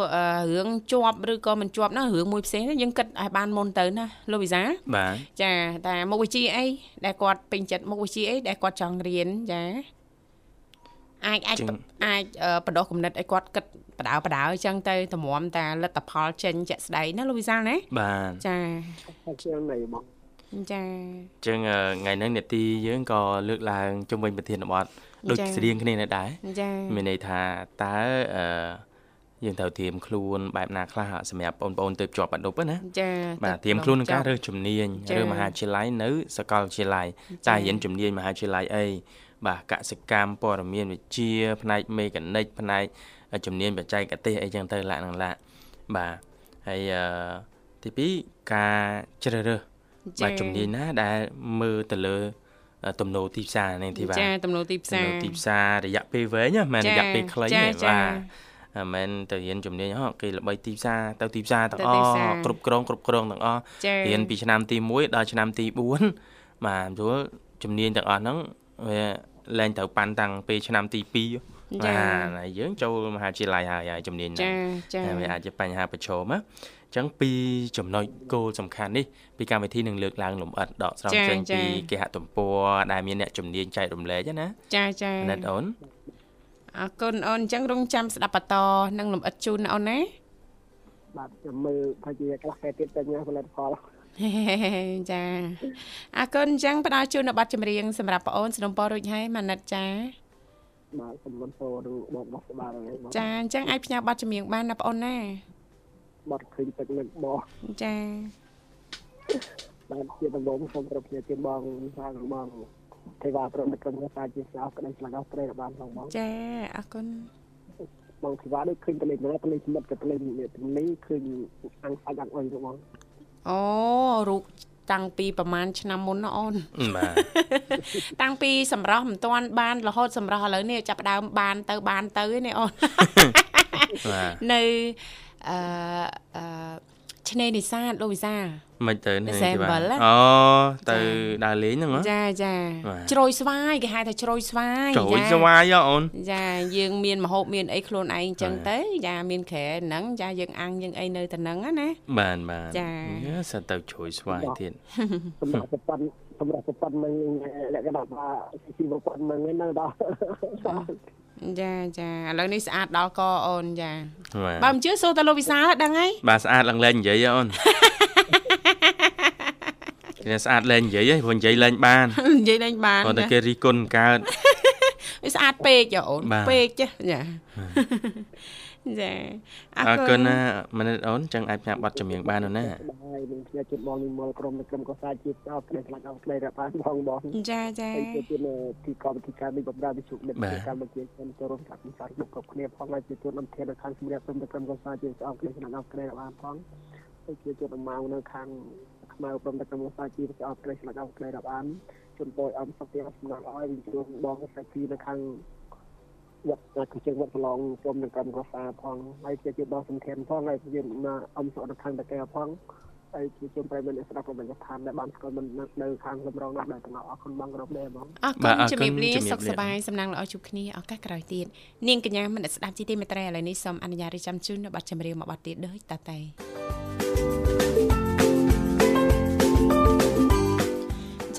រឿងជាប់ឬក៏មិនជាប់ណារឿងមួយផ្សេងយើងគិតឲ្យបានមុនទៅណាលោកវិសាបាទចាតែមុខវិជ្ជាអីដែលគាត់ពេញចិត្តមុខវិជ្ជាអីដែលគាត់ចង់រៀនចា អាចអាចអាចបដោះគំនិតឲ្យគាត់គិតបដៅបដៅអញ្ចឹងទៅតម្រាំតាលទ្ធផលចេញជាក់ស្ដែងណាលោកវិសាលណាបាទចាជាងណៃបងចាអញ្ចឹងថ្ងៃនេះនេតិយើងក៏លើកឡើងជុំវិញប្រធានបទដូចស្រៀងគ្នានេះដែរចាមានន័យថាតើអឺយើងត្រូវត្រៀមខ្លួនបែបណាខ្លះសម្រាប់បងប្អូនទៅជាប់បាត់ដប់ណាចាបាទត្រៀមខ្លួនក្នុងការរើសជំនាញឬមហាវិទ្យាល័យនៅសាកលវិទ្យាល័យតើរៀនជំនាញមហាវិទ្យាល័យអី បាទកសិកម្មព័ត៌មានវិទ្យាផ្នែកមេកានិកផ្នែកជំនាញបច្ចេកទេសអីចឹងទៅឡាក់នឹងឡាក់បាទហើយអឺទី2ការជ្រើសរើសបាទជំនាញណាដែលមើលទៅលើទំនោរទីផ្សារនេះទីបាទចាទំនោរទីផ្សារទំនោរទីផ្សាររយៈពេលវែងមិនរយៈពេលខ្លីទេបាទមិនមែនទៅរៀនជំនាញហ៎គេល្បីទីផ្សារទៅទីផ្សារទាំងអស់គ្រប់គ្រងគ្រប់គ្រងទាំងអស់រៀនពីឆ្នាំទី1ដល់ឆ្នាំទី4បាទព្រោះជំនាញទាំងអស់ហ្នឹង វាលែងត្រូវប៉ាន់តាំងពីឆ្នាំទី2បាទហើយយើងចូលមហាវិទ្យាល័យហើយជំនាញហ្នឹងចាចាវាអាចជាបញ្ហាប្រឈមណាអញ្ចឹងពីចំណុចគោលសំខាន់នេះពីកម្មវិធីនឹងលើកឡើងលម្អិតដកស្រង់ចេញពីគេហទំព័រដែលមានអ្នកជំនាញចែករំលែកណាចាចាណិតអូនអរគុណអូនអញ្ចឹងរងចាំស្ដាប់បន្តនឹងលំអិតជូនអូនណាបាទចាំមើលថាជាខ្លះគេទៀតទៅញ៉ាំផលិតផល ចាអរគុណអញ្ចឹងផ្ដល់ជូននៅប័ណ្ណចម្រៀងសម្រាប់បងអូនสนុំពររួចហើយម៉ាណិតចាបាទសំណពរបងបោះក្បាលហើយចាអញ្ចឹងអាចផ្ញើប័ណ្ណចម្រៀងបានណាបងអូនណាប័ណ្ណឃើញទឹកនឹងបោះចាបាទជាដំបូងសូមគ្រប់គ្នាជូនបងសាងបងទេវតាប្រមិត្តក្រុមគ្រួសារជាស្អប់ក្តីឆ្លាញ់អស់ព្រៃរបស់ផងបងចាអរគុណបងធីវ៉ាដូចឃើញតលេងណាតលេងស្មិតក៏តលេងនេះនេះឃើញអាំងសាច់អាំងអុយទៅបង អូរូបតាំងពីប្រហែលឆ្នាំមុនណាអូនបាទតាំងពីសម្រស់មិនទាន់បានរហូតសម្រស់ឥឡូវនេះចាប់ដើមបានទៅបានទៅនេះអូននៅអឺអឺ ឆ្នេរនេសាទលោកវិសាមិនទៅនេះច្បាស់អូទៅដើរលេងហ្នឹងចាចាជ្រោយស្វាយគេហៅថាជ្រោយស្វាយជ្រោយស្វាយអូនចាយើងមានមហូបមានអីខ្លួនឯងអញ្ចឹងទៅចាមានក្រែហ្នឹងចាយើងអាំងយើងអីនៅទៅហ្នឹងណាបានបានចាសិតទៅជ្រោយស្វាយទៀតសម្រាប់ប៉ុនសម្រាប់ប៉ុននឹងលក្ខណៈថាជីវប៉ុននឹងនៅដល់ ចាចាឥឡូវនេះស្អាតដល់កអូនចាបើមិនជឿសូទៅលោកវិសាលដឹងហើយបាទស្អាតឡើងលែងនិយាយអូនគេស្អាតលែងនិយាយហ៎ព្រោះនិយាយលែងបាននិយាយលែងបានគាត់តែគេរីគុណកើតវាស្អាតពេកអូនពេកចា ចាចាអរគុណណាមនិតអូនចឹងអាចផ្ញើប័ណ្ណចម្រៀងបានអូនណាហើយនឹងផ្ញើជូនបងនិមលក្រុមក្រុមកសាជាតិអត់ក្តីខ្លាចអត់ក្តីរាប់បានបងបងចាចាហើយជាទីទីកម្មវិធីការនេះបំរើវិសុខមិត្តកម្មវិធីជនចូលរួមកម្មវិធីសារគ្រប់គ្រប់គ្នាផងហើយជាជួនអមធាននៅខាងសម្រាប់ក្រុមក្រុមកសាជាតិអត់ក្តីខ្លាចអត់ក្តីរាប់បានផងហើយជាជួនអមៅនៅខាងខ្មៅក្រុមក្រុមកសាជាតិអត់ក្តីខ្លាចអត់ក្តីរាប់បានជូនបយអំសុខទីសំណាក់ឲ្យវិជួនបងសាជីនៅខាង វត្តគឺជា វត្តប្រឡងជុំនឹងកម្មកសាផងហើយជាជាដ៏សំខាន់ផងហើយជាអំសុខនៅខាងតកែផងហើយជាជុំប្រិមត្តស្ដាប់របស់ស្ថានដែលបានស្គាល់មិននៅខាងសម្រងនោះដែរទាំងអស់គុណបងគ្រប់ដែរបងអរគុណជំរាបលាសុខសប្បាយសំណាងល្អជួបគ្នាឱកាសក្រោយទៀតនាងកញ្ញាមិនស្ដាប់ជីទីមេត្រីឥឡូវនេះសូមអនុញ្ញាតរៀបចំជូននៅប័ណ្ណចម្រៀងមួយប័ណ្ណទៀតដូចតទៅ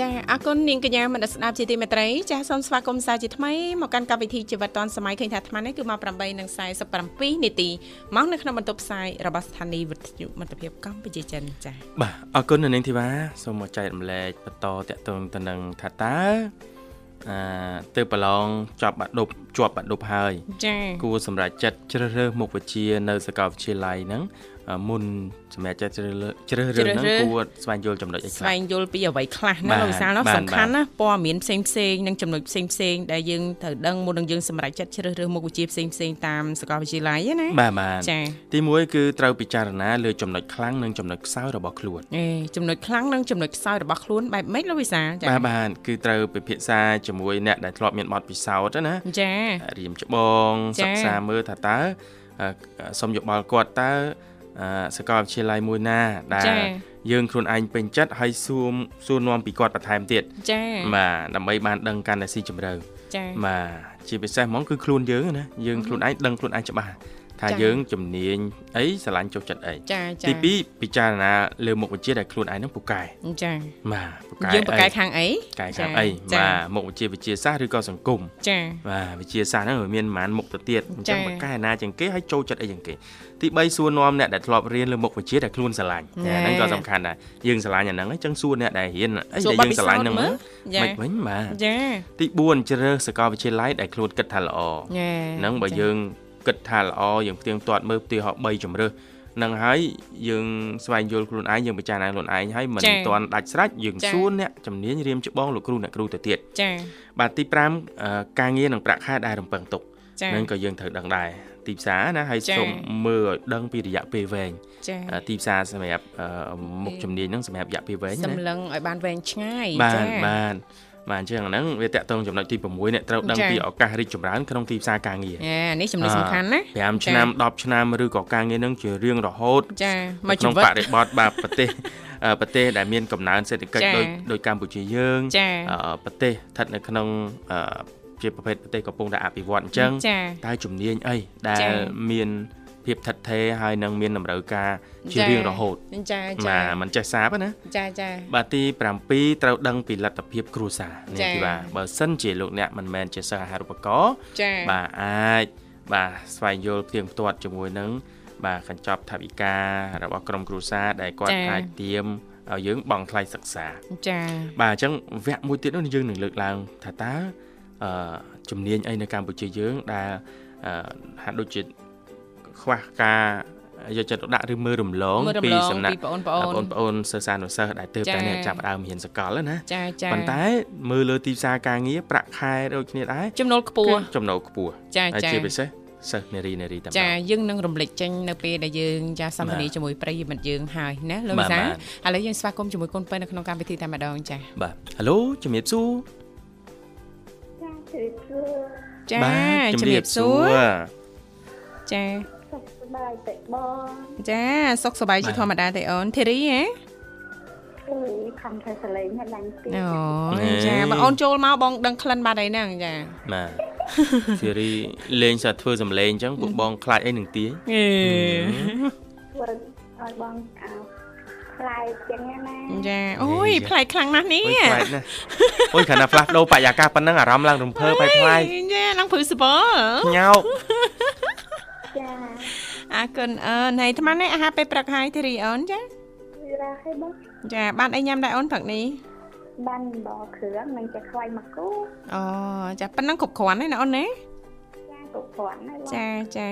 ចាអរគុណនាងកញ្ញាមនស្ដាប់ជាទីមេត្រីចាសូមស្វាគមន៍សាជាថ្មីមកកាន់កម្មវិធីជីវិតឌွန်សម័យឃើញថាអាត្មានេះគឺមក8:47នាទីមកនៅក្នុងបន្ទប់ផ្សាយរបស់ស្ថានីយ៍វិទ្យុមិត្តភាពកម្ពុជាចិនចាបាទអរគុណនាងធីវ៉ាសូមមកចែករំលែកបន្តតកតងទៅនឹងថាតើអឺទៅប្រឡងជាប់បាក់ដប់ជាប់បាក់ដប់ហើយចាគួរសម្រាប់ចិត្តជ្រើសរើសមុខវិជ្ជានៅសាកលវិទ្យាល័យហ្នឹងមុនសម្រាប់ចិត្តជ្រើសជ្រើសរើសហ្នឹងគួរស្វែងយល់ចំណុចអីខ្លះស្វែងយល់ពីអ្វីខ្លះណាលោកវិសាលនោះសំខាន់ណាព័ត៌មានផ្សេងផ្សេងនិងចំណុចផ្សេងផ្សេងដែលយើងត្រូវដឹងមុននឹងយើងសម្រេចចិត្តជ្រើសរើសមុខវិជ្ជាផ្សេងផ្សេងតាមសាកលវិទ្យាល័យណាបាទបាទចា៎ទី1គឺត្រូវពិចារណាលើចំណុចខ្លាំងនិងចំណុចខ្សោយរបស់ខ្លួនអេចំណុចខ្លាំងនិងចំណុចខ្សោយរបស់ខ្លួនបែបម៉េចលោកវិសាលចា៎បាទបាទគឺត្រូវពិភាក្សាជាមួយអ្នកដែលធ្លាប់មានបទពិសោធន៍ណាចា៎រៀមច្បងសិក្សាមើលថាតើសុំយោបល់គាត់តើ សាកលវិទ្យាល័យមួយណា ដែលយើងខ្លួនឯងពេញចិត្តហើយសួរសួរនាំពីគាត់បន្ថែមទៀតចា៎បាទដើម្បីបានដឹងកាន់តែស៊ីជម្រៅចា៎បាទជាពិសេសហ្មងគឺខ្លួនយើងណាយើងខ្លួនឯងដឹងខ្លួនឯងច្បាស់ ថាយើងជំនាញអីស្រឡាញ់ចូលចិត្តអីទី2ពិចារណាលើមុខវិជ្ជាដែលខ្លួនឯងនឹងពូកែចាបាទពូកែយើងពូកែខាងអីកែខាងអីបាទមុខវិជ្ជាវិទ្យាសាស្ត្រឬក៏សង្គមចាបាទវិទ្យាសាស្ត្រហ្នឹងមានប្រហែលមុខទៅទៀតអញ្ចឹងពូកែណាជាងគេហើយចូលចិត្តអីជាងគេទី3សួរនាំអ្នកដែលធ្លាប់រៀនលើមុខវិជ្ជាដែលខ្លួនស្រឡាញ់ហ្នឹងក៏សំខាន់ដែរយើងស្រឡាញ់អាហ្នឹងអញ្ចឹងសួរអ្នកដែលរៀនអីដែលយើងស្រឡាញ់ហ្នឹងមិនវិញបាទចាទី4ជ្រើសសាកលវិទ្យាល័យដែលខ្លួនគិតថាល្អហ្នឹងបើយើង គិតថាល្អយើងផ្ទៀងផ្ទាត់មើលផ្ទៃហោ3ជំរើសនឹងហើយយើងស្វែងយល់ខ្លួនឯងយើងពិចារណាខ្លួនឯងហើយមិនទាន់ដាច់ស្រេចយើងសួរអ្នកជំនាញរៀមច្បងលោកគ្រូអ្នកគ្រូទៅទៀតចា៎បាទទី5ការងារនិងប្រាក់ខែដែលរំពឹងទុកនឹងក៏យើងត្រូវដឹងដែរទីផ្សារណាហើយសូមមើលឲ្យដឹងពីរយៈពេលវែងទីផ្សារសម្រាប់មុខជំនាញហ្នឹងសម្រាប់រយៈពេលវែងណាសម្លឹងឲ្យបានវែងឆ្ងាយចា៎បាទបាទ បាទអញ្ចឹងហ្នឹងវាតកតងចំណុចទី6អ្នកត្រូវដឹងពីឱកាសរីកចម្រើនក្នុងទីផ្សារការងារអានេះចំណុចសំខាន់ណា5ឆ្នាំ10ឆ្នាំឬក៏ការងារហ្នឹងជារៀងរហូតចាមកជីវិតក្នុងបរិបទបាទប្រទេសប្រទេសដែលមានកំណើនសេដ្ឋកិច្ចដូចដូចកម្ពុជាយើងប្រទេសស្ថិតនៅក្នុងជាប្រភេទប្រទេសកំពុងតែអភិវឌ្ឍអញ្ចឹងតើជំនាញអីដែលមាន ភាពថិតថេរហើយនឹងមានតម្រូវការជារៀងរហូតចាចាបាទមិនចេះសាបណាចាចាបាទទី7ត្រូវដឹងពីលទ្ធភាពគ្រួសារនេះទីបាទបើសិនជាលោកអ្នកមិនមែនជាសិស្សអាហារូបករណ៍បាទអាចបាទស្វែងយល់ផ្ទៀងផ្ទាត់ជាមួយនឹងបាទកញ្ចប់ថវិការបស់ក្រុមគ្រួសារដែលគាត់អាចទៀមឲ្យយើងបង់ថ្លៃសិក្សាចា៎បាទអញ្ចឹងវគ្គមួយទៀតនោះយើងនឹងលើកឡើងថាតើអឺជំនាញអីនៅកម្ពុជាយើងដែលហាក់ដូចជា ខ្វះការយកចិត្តទុកដាក់ឬមើលរំលងពីសំណាក់បងប្អូនបងប្អូនសិស្សានុសិស្សដែលទើបតែនេះចាប់ដើមរៀនសកលណាចាចាប៉ុន្តែមើលលើទីផ្សារការងារប្រាក់ខែដូចគ្នាដែរចំណូលខ្ពស់ចំណូលខ្ពស់ចាចាជាពិសេសសិស្សនារីនារីតែចាយើងនឹងរំលេចចេញនៅពេលដែលយើងចាសន្ទនាជាមួយប្រិយមិត្តយើងហើយណាលោកវិសាឥឡូវយើងស្វាគមន៍ជាមួយកូនប៉ែនៅក្នុងកម្មវិធីតែម្ដងចាបាទហៅឡូជំរាបសួរចាជំរាបសួរចាសុខសប្បាយទេបងចាសុខសប្បាយជាធម្មតាទេអូនធីរីហ៎អឺខំធ្វើសលេងឲ្យឡើងទីអូចាបងអូនចូលមកបងដឹងក្លិនបាត់អីហ្នឹងចាបាទធីរីលេងសាធ្វើសំឡេងអញ្ចឹងពួកបងខ្លាចអីនឹងទាអេធ្វើឲ្យបងអោប្លែកចឹងណាចាអូយប្លែកខ្លាំងណាស់នេះប្លែកណាស់អូយខណៈផ្លាស់ដូរបរិយាកាសប៉ុណ្ណឹងអារម្មណ៍ឡើងរំភើបប្លែកចាឡើងព្រឺសបញោក ចាអរគុណអូនហើយអាត្មានេះអាហារពេលព្រឹកហើយធីរីអូនចាវារ៉ាហើយបងចាបានអីញ៉ាំដែរអូនព្រឹកនេះបានបបគ្រឿងនិងចាខ្វៃមកគូអូចាប៉ុណ្ណឹងគ្រប់គ្រាន់ហើយណាអូនណាចាគ្រប់គ្រាន់ហើយចាចា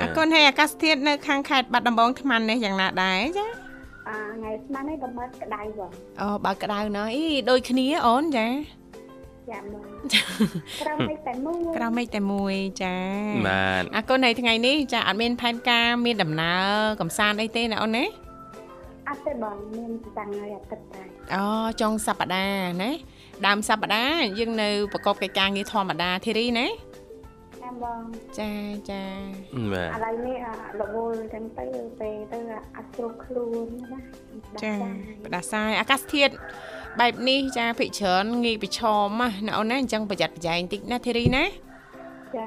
អរគុណហើយអាកាសធាតុនៅខាងខេត្តបាត់ដំបងថ្មនេះយ៉ាងណាដែរចាអថ្ងៃស្មាននេះបើបើក្តៅបងអូបើក្តៅណោះអីដូចគ្នាអូនចា ចាំបងក្រៅមេឃតែមួយក្រៅមេឃតែមួយចាបាទអរគុណនៅថ្ងៃនេះចាអត់មានផែនការមានដំណើរកំសាន្តអីទេណាអូនណាអត់ទេបងមានតាំងឲ្យអាទិត្យតែអូចុងសប្តាហ៍ណាដើមសប្តាហ៍យើងនៅប្រកបកិច្ចការងារធម្មតាធីរីណាចាំបងចាចាបាទឥឡូវនេះរវល់ចឹងទៅពេលទៅអត់ចូលខ្លួនណាចាបដាសាយអាកាសធាតុ បែបនេះចាភិកច្រើនងាយប្រឈមណាអូនណាអញ្ចឹងប្រយ័ត្នប្រយែងតិចណាធីរីណាចា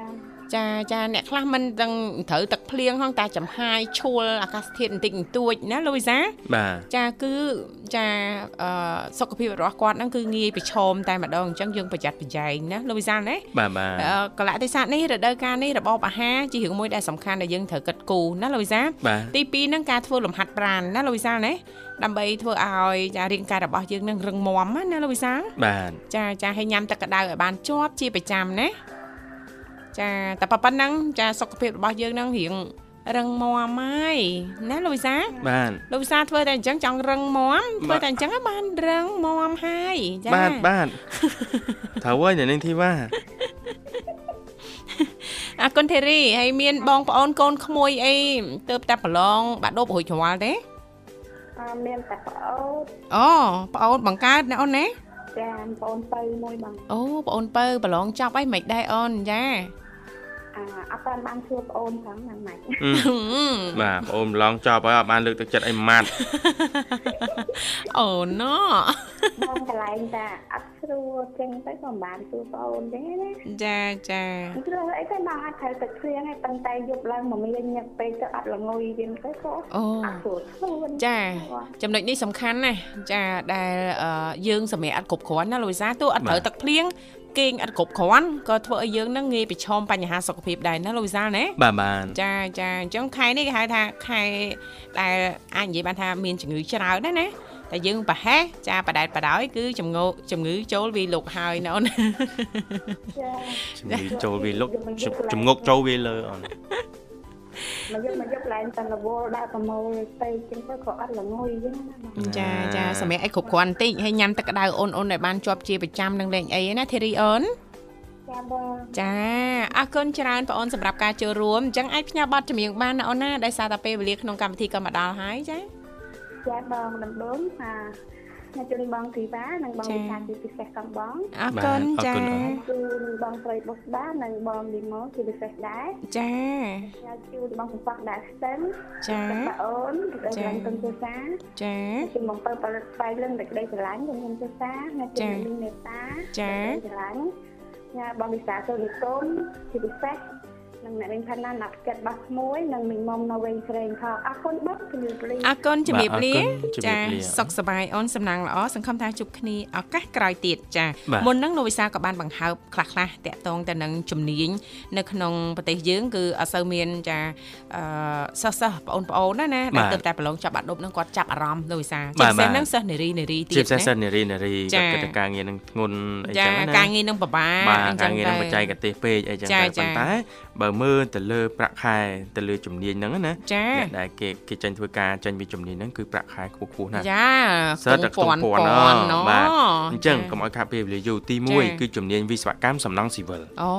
ចាចាអ្នកខ្លះមិនដឹងត្រូវទឹកភ្លៀងហងតែចំហាយឈួលអាកាសធាតុបន្តិចបន្តួចណាលូវីសាបាទចាគឺចាអឺសុខភាពរបស់គាត់ហ្នឹងគឺងាយប្រឈមតែម្ដងអញ្ចឹងយើងប្រយ័ត្នប្រយែងណាលូវីសាណាបាទបាទកលៈទេសៈនេះរដូវកាលនេះរបបអាហារជារឿងមួយដែលសំខាន់ដែលយើងត្រូវគិតគូរណាលូវីសាទី2ហ្នឹងការធ្វើលំហាត់ប្រាណណាលូវីសាណាដើម្បីធ្វើឲ្យចារាងកាយរបស់យើងនឹងរឹងមាំណាលោកវិសាលបាទចាចាឲ្យញ៉ាំទឹកក្តៅឲ្យបានជាប់ជាប្រចាំណា ចាតែប៉ុណ្ណឹងចាសុខភាពរបស់យើងនឹងរៀងរឹងមាំហើយណាលោកវិសាបាទលោកវិសាធ្វើតែអញ្ចឹងចង់រឹងមាំធ្វើតែអញ្ចឹងបានរឹងមាំហើយចាបាទបាទត្រូវហើយនៅនឹងធីវ៉ាអរគុណធីរីហើយមានបងប្អូនកូនក្មួយអីទៅតែប្រឡងបាក់ដូបរួចរាល់ទេមានតែប្អូនអូប្អូនបង្កើតណាអូនណាចាប្អូនពៅមួយបងអូប្អូនពៅប្រឡងចប់អីមិនដែរអូនចា អអត់បានបានសួរប្អូនផងហ្នឹងម៉េចបាទប្អូនឡងចប់ហើយអត់បានលើកទឹកចិត្តអីម៉ាត់អូណូបងកន្លែងតាអត់ស្រួលចឹងទៅក៏មិនបានសួរប្អូនទេណាចាចាស្រួលអីទៅបងអត់ត្រូវទឹកភ្លៀងហើយប៉ុន្តែយប់ឡើងមកមានញឹកពេកទៅអត់ល្ងុយវិញទៅក៏អូអត់ស្រួលខ្លួនចាចំណុចនេះសំខាន់ណាស់ចាដែលយើងសម្រាប់អត់គ្រប់គ្រាន់ណាលូវីសាទោះអត់ត្រូវទឹកភ្លៀង គេងអត់គ្រប់គ្រាន់ក៏ធ្វើឲ្យយើងនឹងងាយប្រឈមបញ្ហាសុខភាពដែរណាលោកវិសាលណាបាទបាទចាចាអញ្ចឹងខែនេះគេហៅថាខែដែលអាចនិយាយបានថាមានជំងឺច្រើនណាណាតែយើងប្រហែសចាបដែតបដោយគឺជំងឺជំងឺចូលវាលុកហើយណាអូនជំងឺចូលវាលុកជំងុកចូលវាលើអូន មកយកមកយកឡើងតែរវល់ដាក់ប្រមូលទៅចឹងទៅក៏អត់ល្ងុយចឹងណាចាចាសម្រាប់អីគ្រប់គ្រាន់បន្តិចហើយញ៉ាំទឹកក្តៅអូនអូនដែលបានជាប់ជាប្រចាំនឹងលេងអីណាធីរីអូនចាបងចាអរគុណច្រើនបងអូនសម្រាប់ការចូលរួមអញ្ចឹងអាចផ្ញើប័ណ្ណចម្រៀងបានណាអូនណាដោយសារតែពេលវេលាក្នុងកម្មវិធីក៏មកដល់ហើយចាចាបងដំបូងថា អ្នកជួយបងធីវ៉ានិងបងវិសាជាពិសេសកំបងអរគុណចាគឺបងស្រីបុស្បានិងបងលីម៉ូជាពិសេសដែរចាខ្ញុំជួយបងសំសក់ដែរស្ទឹងចាបងអូនគឺស្រឡាញ់គុំជាសាចាគឺបងបើផលិតស្បៃលឹងតែក្តីស្រឡាញ់គុំជាសាអ្នកជួយមានមេត្តាស្រឡាញ់ញ៉ាបងវិសាសូនិគមជាពិសេស និងអ្នកវិញផាណាណាត់កាត់បាសមួយនិងមីមុំនៅវិញស្រេងខោអរគុណបងជំរាបលាអរគុណជំរាបលាបាទអរគុណជំរាចាបលាសុខសប្បាយអូនសំណាងល្អសង្ឃឹមថាជួបគ្នាឱកាសក្រោយទៀតចាបាទមុនហ្នឹងលោកវិសាក៏បានបង្ហើបខ្លះខ្លះៗតាក់ទងទៅនឹងជំនាញនៅក្នុងប្រទេសយើងគឺអត់សូវមានចាអឺសិស្សសិស្សបងប្អូនណាណាបាដែលទទៅតែប្រឡងចាប់បាក់ឌុបហ្នឹងគាត់ចាប់អារម្មណ៍លោកវិសាបាជាទពិសេសបាទហ្នឹងសិស្សនារីនារីទៀជាតពិសេសណាសិស្សនារីនារីចាគាត់គិតថាការងារនឹងធ្ងន់អីចឹចាងណាការងារនឹងពិបាកបាទអញ្ចឹការងារនឹងបច្ចេកទេសពេកអីចឹងចាតែចាប៉ុន្តែបើមើលទៅលើប្រាក់ខែទៅលើជំនាញហ្នឹងណាចាអ្នកដែលគេគេចេញធ្វើការចេញពីជំនាញហ្នឹងគឺប្រាក់ខែខ្ពស់ខ្ពស់ណាស់ចាសិតតែខ្ទង់ពាន់ពាន់ណណបាទអញ្ចឹងកុំឲ្យខាត់ពេលវេលាយូរទីចា1គឺជំនាញវិស្វកម្មសំណង់ស៊ីវិលអូ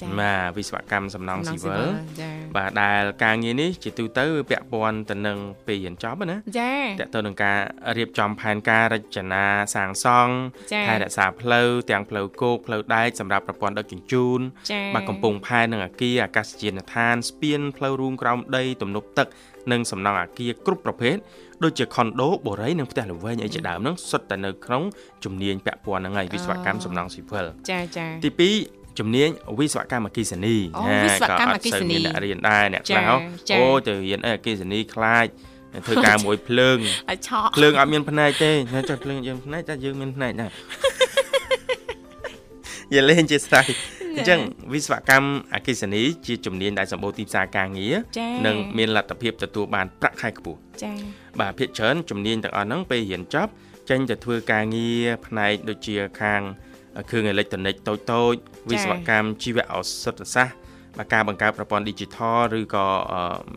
ចាបាទវិស្វកម្មសំណង់ស៊ីវិលចាបាទដែលការងារនេះជាទូទៅវាពាក់ព័ន្ធទៅនឹងពេលរៀនចប់ណាចាតើទៅនឹងការរៀបចំផែនការរចនាសាងសង់ចាថែរក្សាផ្លូវទាំងផ្លូវគោកផ្លូវដែកសម្រាប់ប្រព័ន្ធដឹកជញ្ជូនចាបាទកំពង់ផែនិងអាគារអាកាសយានដ្ឋានស្ពានផ្លូវរួមក្រោមដីទំនប់ទឹកនិងសំណង់អាគារគ្រប់ប្រភេទដូចជាខុនដូបូរីនិងផ្ទះល្វែងអីជាដើមហ្នឹងសុទ្ធតែនៅក្នុងជំនាញពាក់ព័ន្ធហ្នឹងហើយវិស្វកម្មសំណង់ស៊ីវិលចាចាទី2ជំនាញវិស្វកម្មអគ្គិសនីអូណាវិស្វកម្មអគ្គិសនីក៏អត់សូវមានអ្នករៀនដែរអ្នកចាខ្លះហ៎ចាអូទៅរៀនអីអគ្គិសនីខ្លាចធ្វើការមួយភ្លើងឲ្យឆក់ភ្លើងអត់មានផ្នែកទេណាចុះភ្លើងយើងផ្នែកតែយើងមានផ្នែកដែរយាលេងជាស្រ័យ អញ្ចឹងវិស្វកម្មអគ្គិសនីជាជំនាញដែលសម្បូរទីផ្សារការងារចានិងមានលទ្ធភាពទទួលបានប្រាក់ខែខ្ពស់ចាបាទភាគច្រើនជំនាញទាំងអស់ហ្នឹងពេលរៀនចប់ចេញទៅធ្វើការងារផ្នែកដូចជាខាងគ្រឿងអេលិចត្រូនិកតូចតូចៗវិស្វកម្មជីវឱសថសាស្ត្របាទការបង្កើតប្រព័ន្ធ Digital ឬក៏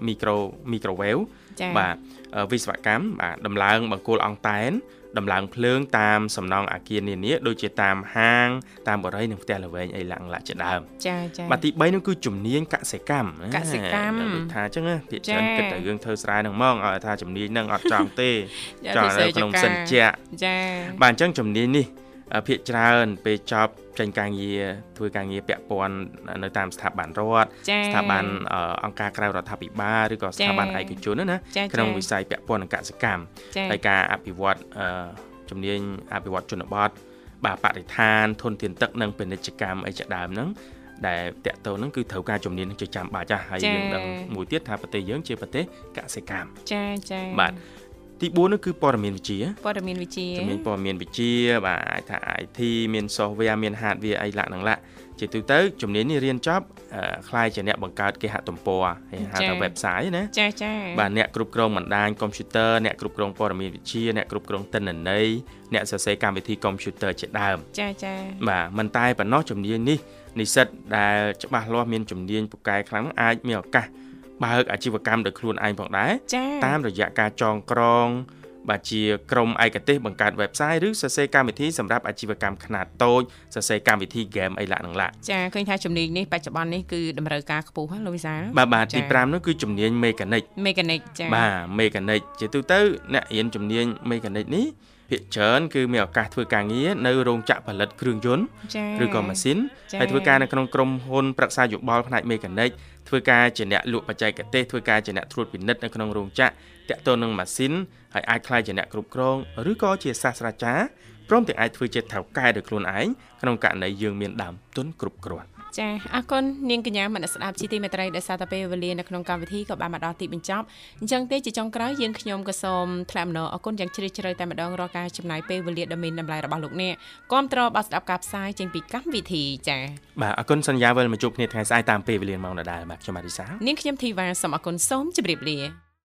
មីក្រូមីក្រូវេវចាបាទអឺវិស្វកម្មបាទដំឡើងបង្គោលអង្តែន ដំឡើងភ្លើងតាមសំណង់អាគារនានាដូចជាតាមហាង តាមបរិយានិងផ្ទះល្វែងអីឡើងឡាក់ជាដើមចាចាបាទទី3នោះគឺជំនាញកសិកម្មណាកសិកម្មដូចថាអញ្ចឹងណាភាគច្រើនចា៎គិតតែរឿងធ្វើស្រែហ្នឹងហ្មងឲ្យថាជំនាញហ្នឹងអត់ចង់ទេចាចង់ពិសេនៅសក្នុងចកាសិនជាក់ចាបាទអញ្ចឹងជំនាញនេះអឺ ភាគច្រើនពេលចប់ចេញការងារធ្វើការងារពាក់ព័ន្ធនៅតាមស្ថាប័នរដ្ឋចាស្ថាប័នអឺអង្គការក្រៅរដ្ឋាភិបាលឬក៏ស្ថាប័នចា៎ឯកជនណាណាចាក្នុងចាវិស័យពាក់ព័ន្ធនឹងកសិកម្មចាហើយការអភិវឌ្ឍអឺជំនាញអភិវឌ្ឍជនបទបាទបរិស្ថានធនធានទឹកនិងពាណិជ្ជកម្មអីជាដើមហ្នឹងដែលតកតទៅហ្នឹងគឺត្រូវការជំនាញនឹងជាចាំបាច់ចាស់ហើយយើងដឹងមួយទៀតថាប្រទេសយើងជាប្រទេសកសិកម្មចាចាបាទ ទី4នោះគឺព័ត៌មានវិទ្យាព័ត៌មានវិទ្យាជំនាញព័ត៌មានវិទ្យាបាទអាចថា IT មាន software មាន hardware អីឡាក់ហ្នឹងឡាក់ជាទូទៅជំនាញនេះរៀនចប់អឺខ្លាយជាអ្នកបង្កើតគេហទំព័រហើយហៅថា website ណាចាចាបាទអ្នកគ្រប់គ្រងបណ្ដាញកុំព្យូទ័រអ្នកគ្រប់គ្រងព័ត៌មានវិទ្យាអ្នកគ្រប់គ្រងទិន្នន័យអ្នកសរសេរកម្មវិធីកុំព្យូទ័រជាដើមចាចាបាទមិនតែប៉ុណ្ណោះជំនាញនេះនិស្សិតដែលច្បាស់លាស់មានជំនាញពូកែខ្លាំងអាចមានឱកាស បើកអាជីវកម្មដោយខ្លួនឯងផងដែរចាតាមរយៈការចងក្រងបាទជាក្រុមឯកទេសបង្កើត website ឬសរសេរកម្មវិធីសម្រាប់អាជីវកម្មខ្នាតតូចសរសេរកម្មវិធី game អីឡាក់នឹងឡាក់ចាឃើញថាជំនាញនេះបច្ចុប្បន្ននេះគឺតម្រូវការខ្ពស់ហ្នឹងលោកវិសាលបាទបាទទីចា៎5នោះគឺជំនាញ mechanic mechanic ចាបាទ mechanic ជាទូទៅអ្នករៀនជំនាញ mechanic នេះភាគច្រើនគឺមានឱកាសធ្វើការងារនៅរោងចក្រផលិតគ្រឿងយន្តចាឬក៏ម៉ាស៊ីនចា៎ហើយធ្វើការនៅក្នុងក្រុមហ៊ុនប្រឹក្សាយោបល់ផ្នែក mechanic ធ្វើការជាអ្នកលក់បច្ចេកទេសធ្វើការជាអ្នកត្រួតពិនិត្យនៅក្នុងរោងចក្រតាក់ទងនឹងម៉ាស៊ីនហើយអាចក្លាយជាអ្នកគ្រប់គ្រងឬក៏ជាសាស្ត្រាចារ្យព្រមទាំងអាចធ្វើជាថៅកែដោយខ្លួនឯងក្នុងករណីយើងមានដើមទុនគ្រប់គ្រាន់ ចាអរគុណនាងកញ្ញាមនស្សស្ដាប់ជីទីមេត្រីដែលសារតែពេលវេលានៅក្នុងកម្មវិធីក៏បានមកដល់ទីបញ្ចប់អញ្ចឹងទេជាចុងក្រោយយើងខ្ញុំក៏សូមថ្លែងអំណរអគុណយ៉ាងជ្រាលជ្រៅតែម្ដងរាល់ការចំណាយពេលវេលាដ៏មានតម្លៃរបស់លោកអ្នកគាំទ្របាទស្ដាប់ការផ្សាយចេញពីកម្មវិធីចាបាទអរគុណសន្យាវិលមកជួបគ្នាថ្ងៃស្អែកតាមពេលវេលាម៉ោងដដែលបាទខ្ញុំបាទរីសានាងខ្ញុំធីវ៉ាសូមអគុណសូមជម្រាបលា